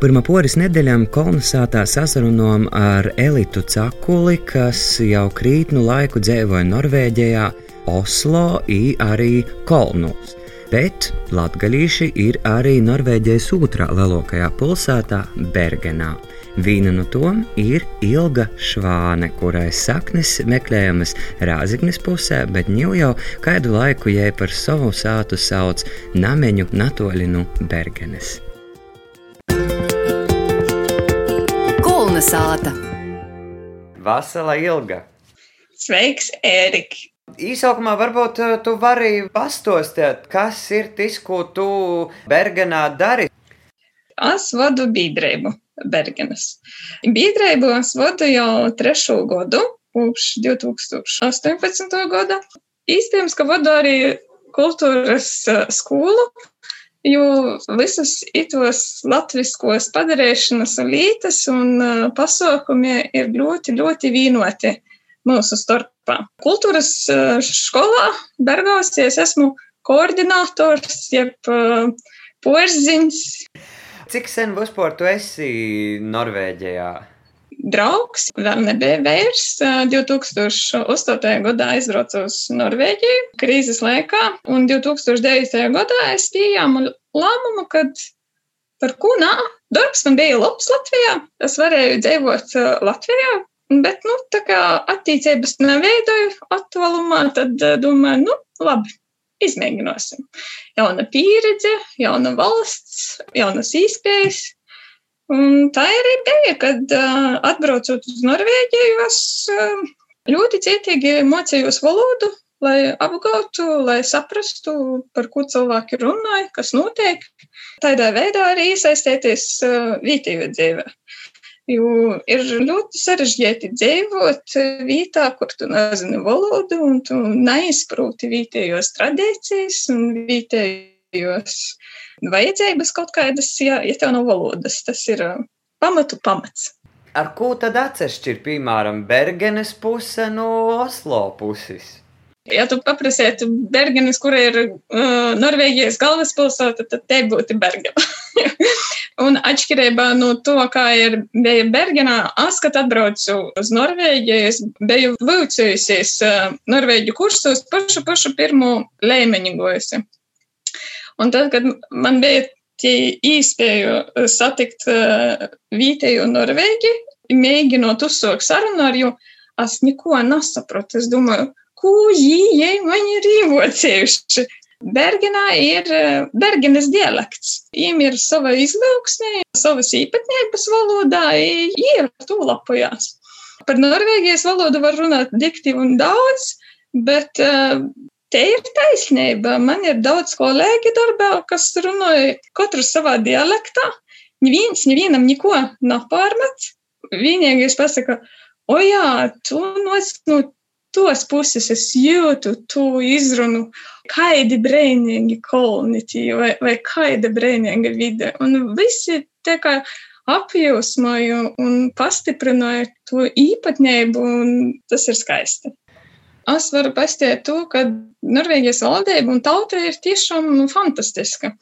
Pirmā poris nedēļām kolonizētā sasarunām ar Elitu Cakuli, kas jau krītnu laiku dzīvoja Norvēģijā, Oslo, arī Kolnūs. Bet latgaļīši ir arī Norvēģijas otrā lielākajā pilsētā Bergenā. Viena no tām ir Ilga Švāne, kurai saknes meklējamas Rāziknes pusē, bet ņau jau kādu laiku jai par savu sātu sauc Nameņu Natoļinu Bergenes. Kulna sāta Vasala Ilga Sveiks, Ērika! Īsākumā varbūt eh, tu vari pastostēt, kas ir tas, ko tu Bergenā dari. Es vadu biedrību Bergenes. Biedrību es vadu jau trešo gadu, kopš 2018. gada. Īstenībā, ka vadu arī kultūras skolu, jo visas itos latviskos padarīšanas lītas un pasaukumi ir ļoti, ļoti vīnoti mūsu starpā. Kultūras skolā Bergās es esmu koordinators, jeb porziņš. Cik sen vispār tu esi Norvēģijā? Draugs vēl nebija vairs. 2008. gadā aizbraucu uz Norvēģiju krīzes laikā, un 2009. gadā es pieņēmu lēmumu, kad par ko nā. Darbs man bija labs Latvijā, es varēju dzīvot Latvijā, bet, nu, tā kā attīstības neveidoju attālumā, tad domāju, nu, labi, izmēģināsim. Jauna pieredze, jauna valsts, jaunas iespējas. Un tā arī bija, kad atbraucot uz Norvēģiju, es ļoti cietīgi mocījos valodu, lai apgūtu, lai saprastu, par ko cilvēki runāja, kas notiek. Tādā veidā arī iesaistīties vietējo dzīvē. Jo ir ļoti sarežģīti dzīvot vietā, kur tu nezini valodu un tu neizproti vietējos tradīcijas un vietējos vajadzības kaut kādas, ja, ja tev nav valodas. Tas ir pamatu pamats. Ar ko tad atsevišķi ir, piemēram, Bergenes puse no Oslo puses? Ja tu paprasītu Bergenes, kur ir uh, Norvēģijas galvaspilsēta, tad te būtu Bergena. un atšķirībā no to, kā ir bija Bergenā, es, kad atbraucu uz Norvēģiju, es biju vilcējusies uh, Norvēģu kursos pašu, pašu pirmo līmeņu gojusi. Un tad, kad man bija tie īspēju satikt uh, vietējo Norvēģi, mēģinot uzsākt sarunu ar viņu, es neko nesapratu. Es domāju, ko viņi man ir iemocējuši. Bergenā ir Bergenes dialekts. Viņiem ir sava izlauksme, savas īpatnības valodā, ir to lapojās. Par Norvēģijas valodu var runāt diktīvi un daudz, bet te ir taisnība. Man ir daudz kolēģi darbā, kas runāja katru savā dialektā. Neviens nevienam neko nav pārmets. Vienīgais pasaka, o jā, tu no, no tos puses es jūtu to izrunu, kādi brīnīgi kolonitīvi vai, vai kāda brīnīga vide. Un visi tā kā apjūsmoju un pastiprināju to īpatnību, un tas ir skaisti. Es varu pastāstīt to, ka Norvēģijas valdība un tauta ir tiešām fantastiska.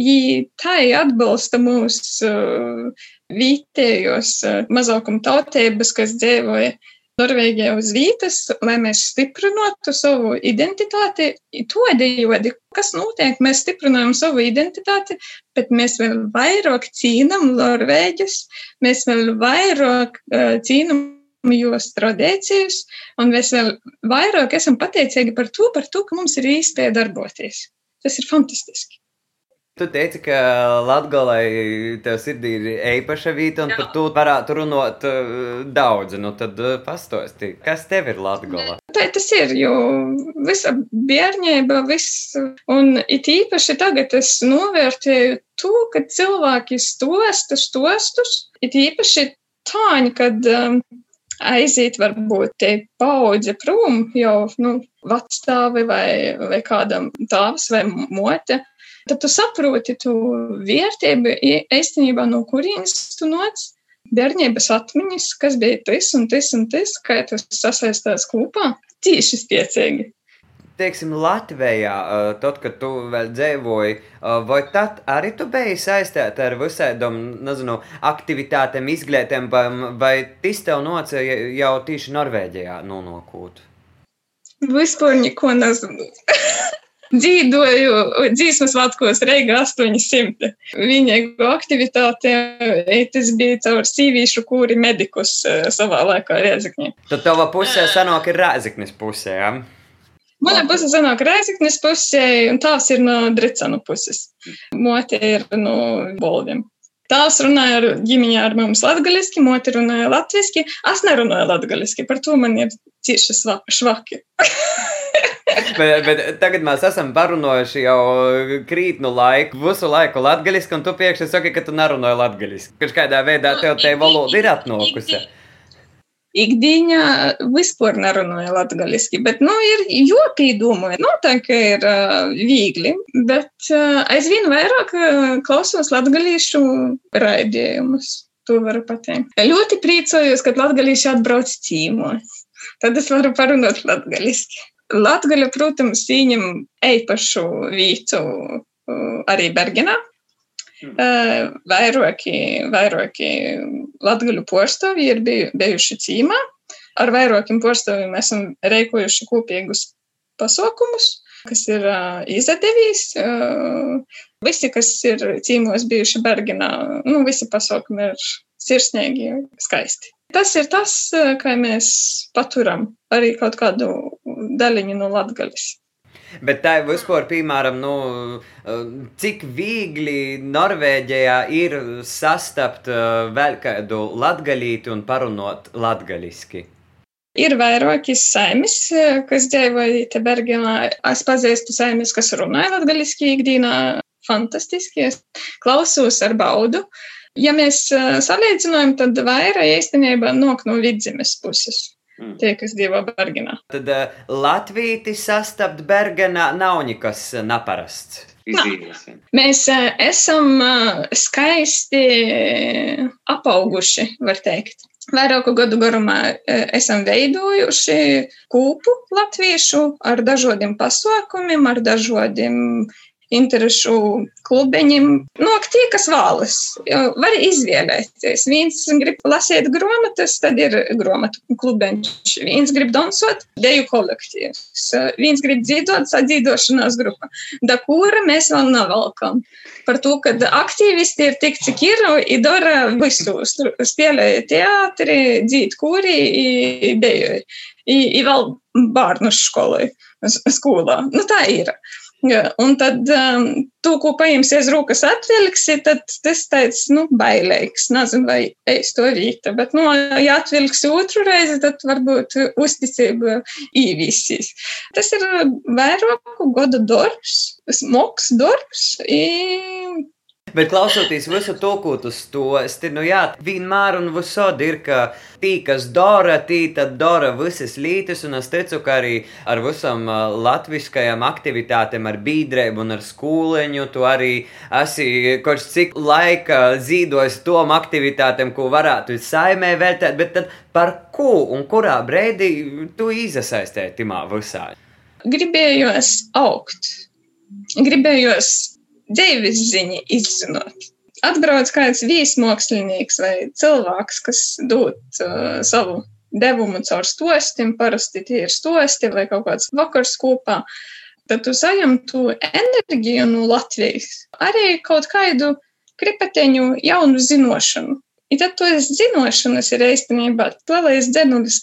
Viņi tā atbalsta mūsu uh, vietējos uh, mazākuma tautības, kas dzīvoja Norvēģijā uz vietas, lai mēs stiprinātu savu identitāti, todējādi, kas notiek, mēs stiprinām savu identitāti, bet mēs vēl vairāk cīnām Norvēģus, mēs vēl vairāk uh, cīnām jūs tradīcijas, un mēs vēl vairāk esam pateicīgi par to, par to, ka mums ir īspēja darboties. Tas ir fantastiski. Tu teici, ka Latvijai tev sirdī ir īpaša vieta, un Jā. par to varētu runāt uh, daudz. Nu, tad uh, pastāsti, kas tev ir Latvijā? Tā tas ir, jo visa bērnība, viss, un it īpaši tagad es novērtēju to, ka cilvēki stosta stostus, it īpaši tāņi, kad um, aiziet varbūt te paudze prom jau, nu, vecstāvi vai, vai kādam tāvs vai mote tad tu saproti tu vērtību īstenībā, no kurienes tu nāc. Bērnības atmiņas, kas bija tas un tas un tas, kā tas sasaistās kopā, tieši spēcīgi. Teiksim, Latvijā, tad, kad tu vēl dzīvoji, vai tad arī tu biji saistīta ar visādām, nezinu, aktivitātēm, izglītēm, vai, vai tas tev nocēja jau tieši Norvēģijā nonākot? Vispār neko nezinu. dzīvoju dzīsmas svētkos Reiga 800. Viņa aktivitāte, tas bija caur sīvīšu kūri medikus savā laikā Rēzikņē. Tad tava pusē sanāk ir Rēziknis pusē, jā? Ja? Mana puse sanāk Rēziknis pusē, un tās ir no Dricanu puses. Mote ir no Boldiem. Tās runāja ar ģimeņā ar mums latgaliski, moti runāja latviski. Es nerunāju latgaliski, par to man ir cieši švaki. bet, bet tagad mēs esam parunājuši jau krītnu laiku, visu laiku latviešu, un tu pēkšņi saki, ka tu nerunāji latviešu. Kādā veidā tev te valoda ir atnākusi? Ikdienā vispār nerunāju latviešu, bet, nu, ir jopīdomāju. Noteikti ir uh, viegli, bet uh, aizvien vairāk uh, klausos latviešu raidījumus. To varu pateikt. Ļoti priecājos, kad latvieši atbrauc cīmos. Tad es varu parunāt latviešu. Latvija, protams, ieņem īpašu vietu arī Bergenā. Vairāki, vairāki latgaļu porstovi ir bijuši cīmā. Ar vairākiem porstoviem esam reikojuši kopīgus pasaukumus, kas ir. Uh, visi, kas ir cīmos bijuši Bergenā, nu, visi pasaukumi ir sirsnīgi, skaisti. Tas ir tas, kā mēs paturam arī kaut kādu daļiņu no latgaļas. Bet tā ir vispār, piemēram, nu, cik viegli Norvēģijā ir sastapt vēl kādu latgaļīti un parunot latgaļiski. Ir vairāki saimis, kas dzīvoja te Bergenā. Es pazīstu saimis, kas runāja latgaļiski ikdienā. Fantastiski, es klausos ar baudu. Ja mēs salīdzinām, tad vairāk īstenībā nok no vidzemes puses. Mm. Tie, kas dzīvo Bergenā. Tad uh, Latvijas sastapt Bergenā nav nekas neparasts. Izīmes. Mēs uh, esam uh, skaisti apauguši, var teikt. Vairāku gadu garumā esam veidojuši kūpu latviešu ar dažādiem pasākumiem, ar dažādiem interešu klubiņiem. No nu, tie, kas vēlas, var izvēlēties. Viens grib lasīt grāmatas, tad ir grāmatu klubiņš. Viens grib dansot, deju kolektīvs. Viens grib dzīvot, sadzīvošanās grupa. Da kura mēs vēl nevalkam. Par to, ka aktīvisti ir tik, cik ir, ir dara visu. Spēlēja teātri, dzīt kūri, deju. Ir vēl bērnu skolai, skolā. Nu, tā ir. Un tad um, to, ko paņemsies rokas atvilksi, tad tas tāds, nu, bailīgs. Nezinu, vai es to vīta, bet, nu, ja atvilksi otru reizi, tad varbūt uzticība īvīsīs. Tas ir vairāku gadu darbs, smogs darbs. I Bet klausoties visu to, ko tu stosti, nu jā, vienmēr un visur ir, ka tī, kas dara, tī tad dara visas lītas, un es ticu, ka arī ar visam latviskajām aktivitātēm, ar bīdrēm un ar skūleņu, tu arī esi kaut cik laika zīdos tom aktivitātēm, ko varētu saimē vērtēt, bet tad par ko un kurā brīdī tu izasaistēji timā visā? Gribējos augt. Gribējos dzīves ziņa izzinot. Atbrauc kāds viesmokslinieks vai cilvēks, kas dod uh, savu devumu caur stostiem, parasti tie ir stosti vai kaut kāds vakars kopā, tad tu saņem to enerģiju no Latvijas, arī kaut kādu kripeteņu jaunu zinošanu. I tad to zinošanas ir īstenībā lielais dzenulis.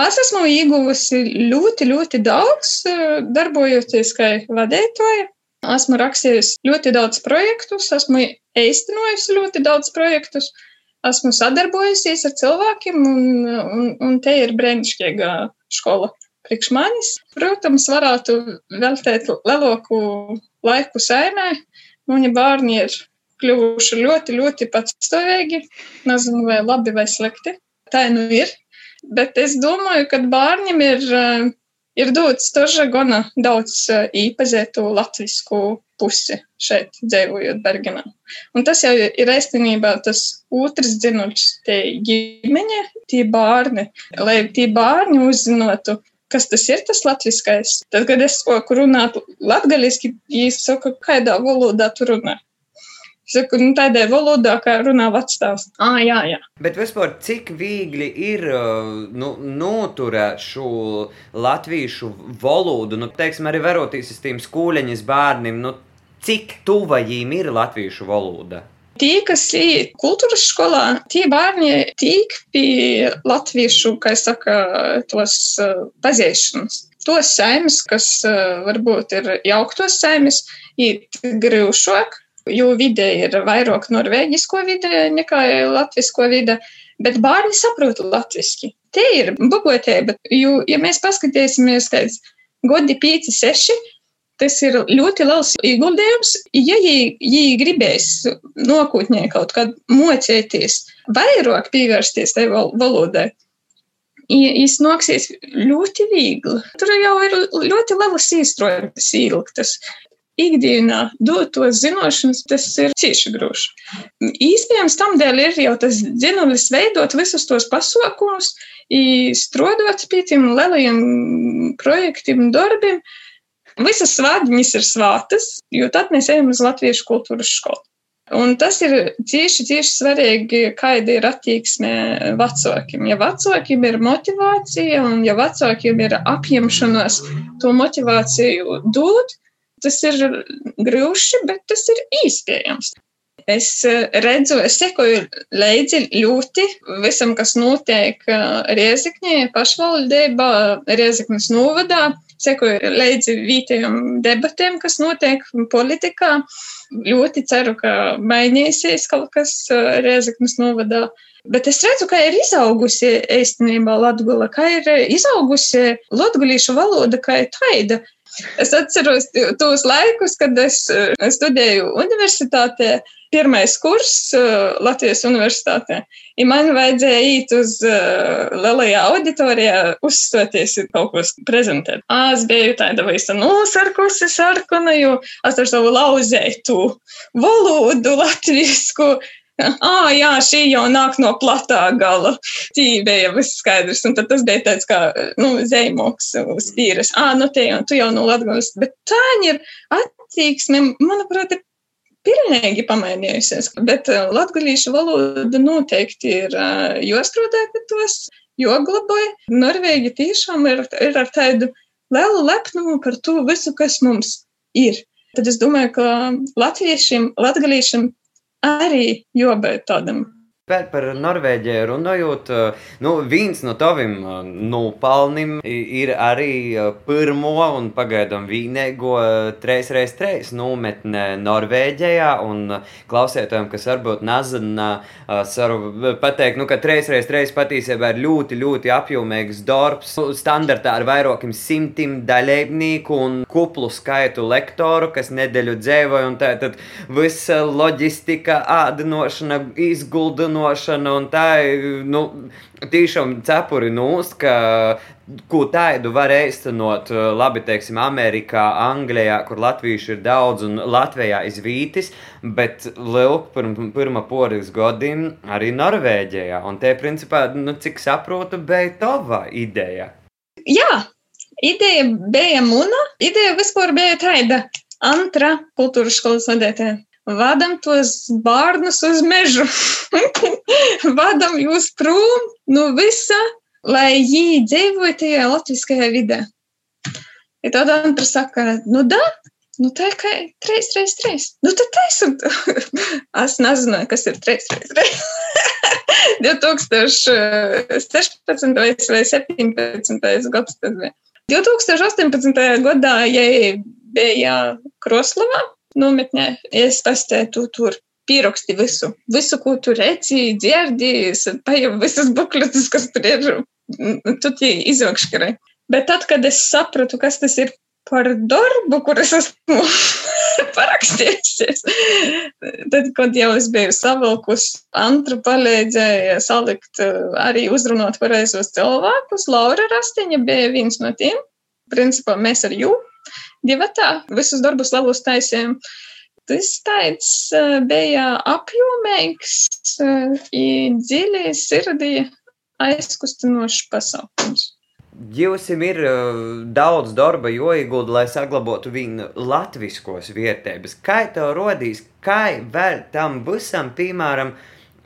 Es esmu ieguvusi ļoti, ļoti daudz, uh, darbojoties kā vadītāja. Esmu rakstījusi ļoti daudz projektus, esmu īstenojusi ļoti daudz projektus, esmu sadarbojusies ar cilvēkiem, un, un, un te ir brīnišķīga skola priekš manis. Protams, varētu veltīt lielāku laiku saimē. Mani bērni ir kļuvuši ļoti, ļoti patstāvīgi. Nezinu, vai labi vai slikti. Tā nu ir. Bet es domāju, ka bērniem ir ir dots тоже gana daudz īpazītu latvisku pusi šeit, dzīvojot Bergenā. Un tas jau ir īstenībā tas otrs dzinuļs, tie ģimeņa, tie bērni, lai tie bērni uzzinotu kas tas ir tas latviskais. Tad, kad es saku runāt latgaliski, viņi saka, kādā valodā tu runā. Es saku, nu, tādā valodā, kā runā vecstāvs. Ah, jā, jā. Bet vispār, cik viegli ir nu, noturēt šo latviešu valodu, nu, teiksim, arī verotīs uz tiem skūleņas bērniem, nu, cik tuva viņiem ir latviešu valoda? Tie, kas ir kultūras skolā, tie bērni tiek pie latviešu, kā saka, tos uh, pazīšanas. Tos saimes, kas uh, varbūt ir jauktos saimes, ir grūšāk, jo vide ir vairāk norvēģisko vide nekā latvisko vide, bet bērni saprot latviski. Te ir bagotēba, jo, ja mēs paskatīsimies pēc godi 5, 6, tas ir ļoti liels ieguldījums. Ja viņi gribēs nākotnē kaut kad mocēties, vairāk pievērsties tai valodai, Viņš nāksies ļoti viegli. Tur jau ir ļoti lielas īstrojums ieliktas ikdienā dot tos zināšanas, tas ir cieši grūti. Īspējams, tam dēļ ir jau tas dzinulis veidot visus tos pasaukumus, strādāt pie tiem lielajiem projektiem, darbiem. Visas svādiņas ir svātas, jo tad mēs ejam uz Latviešu kultūras skolu. Un tas ir tieši, tieši svarīgi, kāda ir attieksme vecākiem. Ja vecākiem ir motivācija un ja vecākiem ir apņemšanās to motivāciju dot, Tas ir grūti, bet tas ir iespējams. Es eh, redzu, es sekoju līdzi ļoti visam, kas notiek eh, Riezikņē, pašvaldībā, Riezikņas novadā. Sekoju līdzi vietējiem debatēm, kas notiek politikā. Ļoti ceru, ka mainīsies kaut kas eh, Riezikņas novadā. Bet es redzu, ka ir izaugusi īstenībā Latvija, ka ir izaugusi latviešu valoda kā tāda. Es atceros tos laikus, kad es studēju universitātē, pirmais kurs Latvijas universitātē. Ja man vajadzēja iet uz uh, lielajā auditorijā, uzstoties kaut ko prezentēt. Es biju tāda visa nosarkusi sarkana, jo es ar savu lauzētu valodu latvisku Ah, jā, šī jau nāk no platā gala. Tī bija viss skaidrs. Un tad tas bija tāds kā, nu, zeimoks uz tīras. Ah, nu, te jau, tu jau no Latgales. Bet tā ir attieksme, manuprāt, ir pilnīgi pamainījusies. Bet latgalīšu valoda noteikti ir jostrādē pie tos, joglabāja. Norvēģi tiešām ir, ir ar tādu lielu lepnumu par to visu, kas mums ir. Tad es domāju, ka latviešiem, latgalīšiem arī jābūt tādam Par, par Norvēģiju runājot, nu, viens no taviem nopelniem ir arī pirmo un pagaidām vienīgo 3x3 nometne Norvēģijā. Klausētājiem, kas varbūt nezina, varu pateikt, nu, ka 3x3 patiesībā ir ļoti, ļoti apjomīgs darbs. Standartā ar vairākiem simtiem dalībnieku un kuplu skaitu lektoru, kas nedēļu dzēvoja, un tā tad visa loģistika, ādinošana, izguldināšana īstenošana un tā ir nu, tiešām cepuri nūst, ka ko tādu var īstenot labi, teiksim, Amerikā, Anglijā, kur latviešu ir daudz un Latvijā izvītis, bet Lilk pirma, pirma poris godiem arī Norvēģijā. Un te, principā, nu, cik saprotu, bija tava ideja. Jā, ideja bija muna. Ideja vispār bija tāda antra kultūras skolas vadītāja vadam tos bērnus uz mežu, vadam jūs prom no visa, lai viņi dzīvotu tajā latviskajā vidē. Ja tad Antra saka, nu da, nu tā kā 3, 3, 3. Nu tad taisam es nezināju, kas ir 3, 3, 3. 2016. vai 17. gads tas bija. 2018. gadā, ja bija Kroslavā, nometnē, es pastāju tur. Pieraksti visu, visu, ko tu redzi, dzirdi, paņem visas bukletes, kas tur ir. Tu tie izvilkšķi. Bet tad, kad es sapratu, kas tas ir par darbu, kur es esmu parakstījusies, tad, kad jau es biju savilkus, Antra palīdzēja salikt, arī uzrunāt pareizos cilvēkus. Laura Rastiņa bija viens no tiem. Principā mēs ar jū divatā visus darbus labus taisījām. Tas tāds uh, bija apjomīgs, uh, dziļi sirdī aizkustinošs pasaukums. Jums ir uh, daudz darba, jo iegulda, lai saglabātu viņu latviskos vietības. Kā tev rodīs, kā vēl tam visam, piemēram,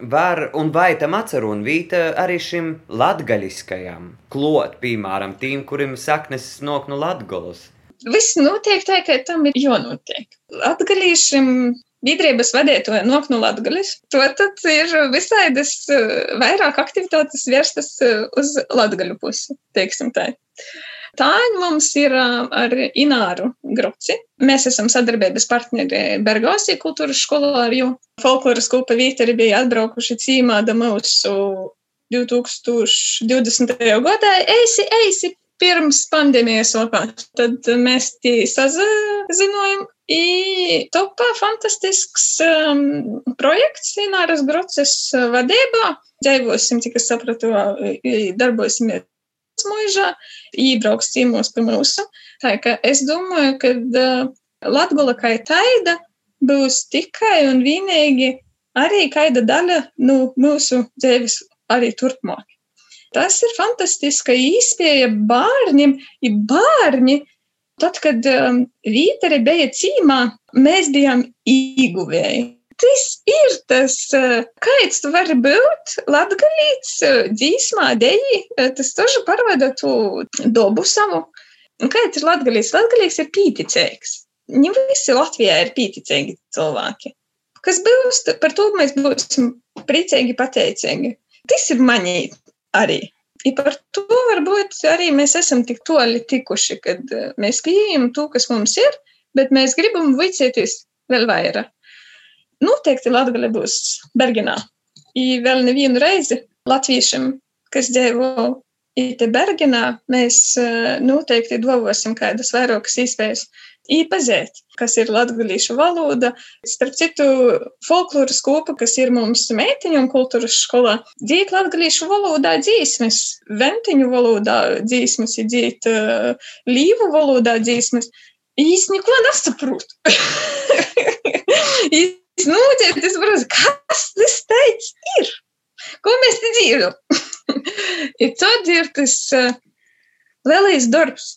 var un vai tam atcerun vīta arī šim latgaļiskajam klot, piemēram, tīm, kuriem saknes nok no latgolas? Viss notiek tā, ka tam ir jānotiek. Latgalīšiem Biedrības vadītāja nok no Latvijas. To tad ir visādas eh, vairāk aktivitātes vērstas eh, uz latgaļu pusi, teiksim tā. Tāņa mums ir eh, ar Ināru Gruci. Mēs esam sadarbības partneri Bergāsī kultūras skolā ar jo. Folkloras kūpa vīteri bija atbraukuši cīmā da mūsu 2020. gadā. Eisi, eisi, pirms pandēmijas sākās. Tad mēs tie sazinājām I topā fantastisks um, projekts Ināras Groces uh, vadībā. Dzīvosim, cik es sapratu, darbosimies mūžā, ībrauks ciemos pie mūsu. Tā ka es domāju, ka uh, Latgola kā taida būs tikai un vienīgi arī kaida daļa no nu, mūsu dzīves arī turpmāk. Tas ir fantastiska īspēja bērniem, ja bērni Tad, kad um, Vīteri bija cīmā, mēs bijām īguvēji. Tas ir tas, uh, kāds tu vari būt latgalīts, uh, dzīsmā, deji, uh, tas tažu parāda tu dobu savu. Un kāds ir latgalīts? Latgalīgs ir pīticīgs. Ne visi Latvijā ir pīticīgi cilvēki. Kas būs, par to mēs būsim priecīgi, pateicīgi. Tas ir manī arī. I par to varbūt arī mēs esam tik toļi tikuši, kad eh, mēs pieejam to, kas mums ir, bet mēs gribam vicēties vēl vairāk. Noteikti Latgale būs Bergenā. I vēl nevienu reizi latviešiem, kas dzīvo Ite Bergenā, mēs eh, noteikti dovosim kādas vairākas iespējas īpazēt, kas ir latgalīšu valoda. Starp citu, folkloras kopa, kas ir mums meitiņu un kultūras skolā, dzīt latgalīšu valodā dzīsmes, ventiņu valodā dzīsmes, dzīt uh, līvu valodā dzīsmes. Īs neko nesaprot. Īs nūdziet, es varu, kas tas teic ir? Ko mēs te dzīvojam? Ir tad ir tas uh, lielais darbs,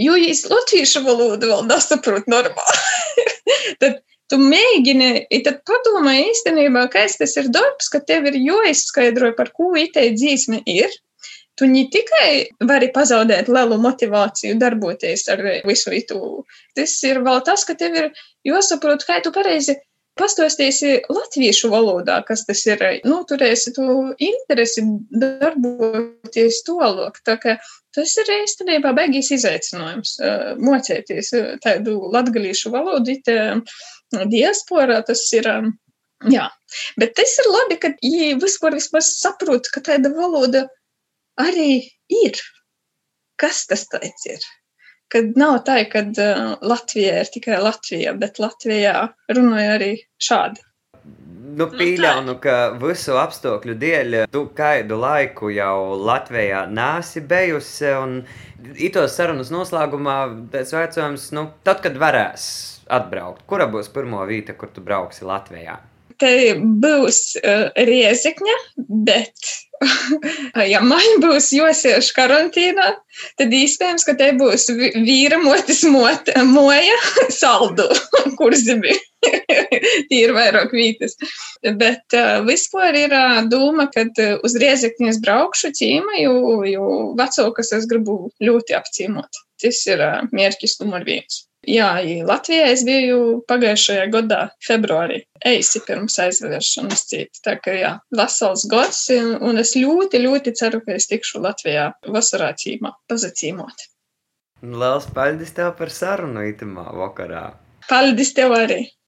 Jo es latviešu valodu vēl nesaprotu normāli. tad tu mēģini, tad padomā īstenībā, kas tas ir darbs, ka tev ir jāizskaidro, par ko itei dzīsme ir. Tu ne tikai vari pazaudēt lielu motivāciju darboties ar visu itu, tas ir vēl tas, ka tev ir jāsaprot, kā tu pareizi pastostīsi latviešu valodā, kas tas ir, nu, turēsi tu interesi darboties tolok. Tā kā tas ir īstenībā beigīs izaicinājums mocēties tādu latgalīšu valodu, diasporā tas ir. Jā, bet tas ir labi, ka ja vispār saprot, ka tāda valoda arī ir. Kas tas tāds ir? Kad nav tā, ka uh, Latvija ir tikai Latvija, bet Latvijā runāja arī šādi. Nu, pieļauju, ka visu apstākļu dēļ tu kādu laiku jau Latvijā nāsi bijusi. Un itos sarunas noslēgumā tas vecums, nu, tad, kad varēs atbraukt, kura būs pirmā vieta, kur tu brauksi Latvijā? Te būs uh, riezikņa, bet ja man būs jāsēž karantīnā, tad iespējams, ka te būs vīra motis mot, moja saldu, kur zemi. Tī ir vairāk vītas. Bet uh, vispār ir uh, doma, ka uh, uz riezekņas braukšu cīma, jo, jo vecākas es gribu ļoti apcīmot. Tas ir uh, mērķis numur viens. Jā, Latvijā es biju pagājušajā gadā, februārī, eisi pirms aizvēršanas cīta. Tā kā jā, vesels gads, un es ļoti, ļoti ceru, ka es tikšu Latvijā vasarā cīmā, pazacīmot. Lielas paldies tev par sarunu itamā vakarā. Paldies tev arī!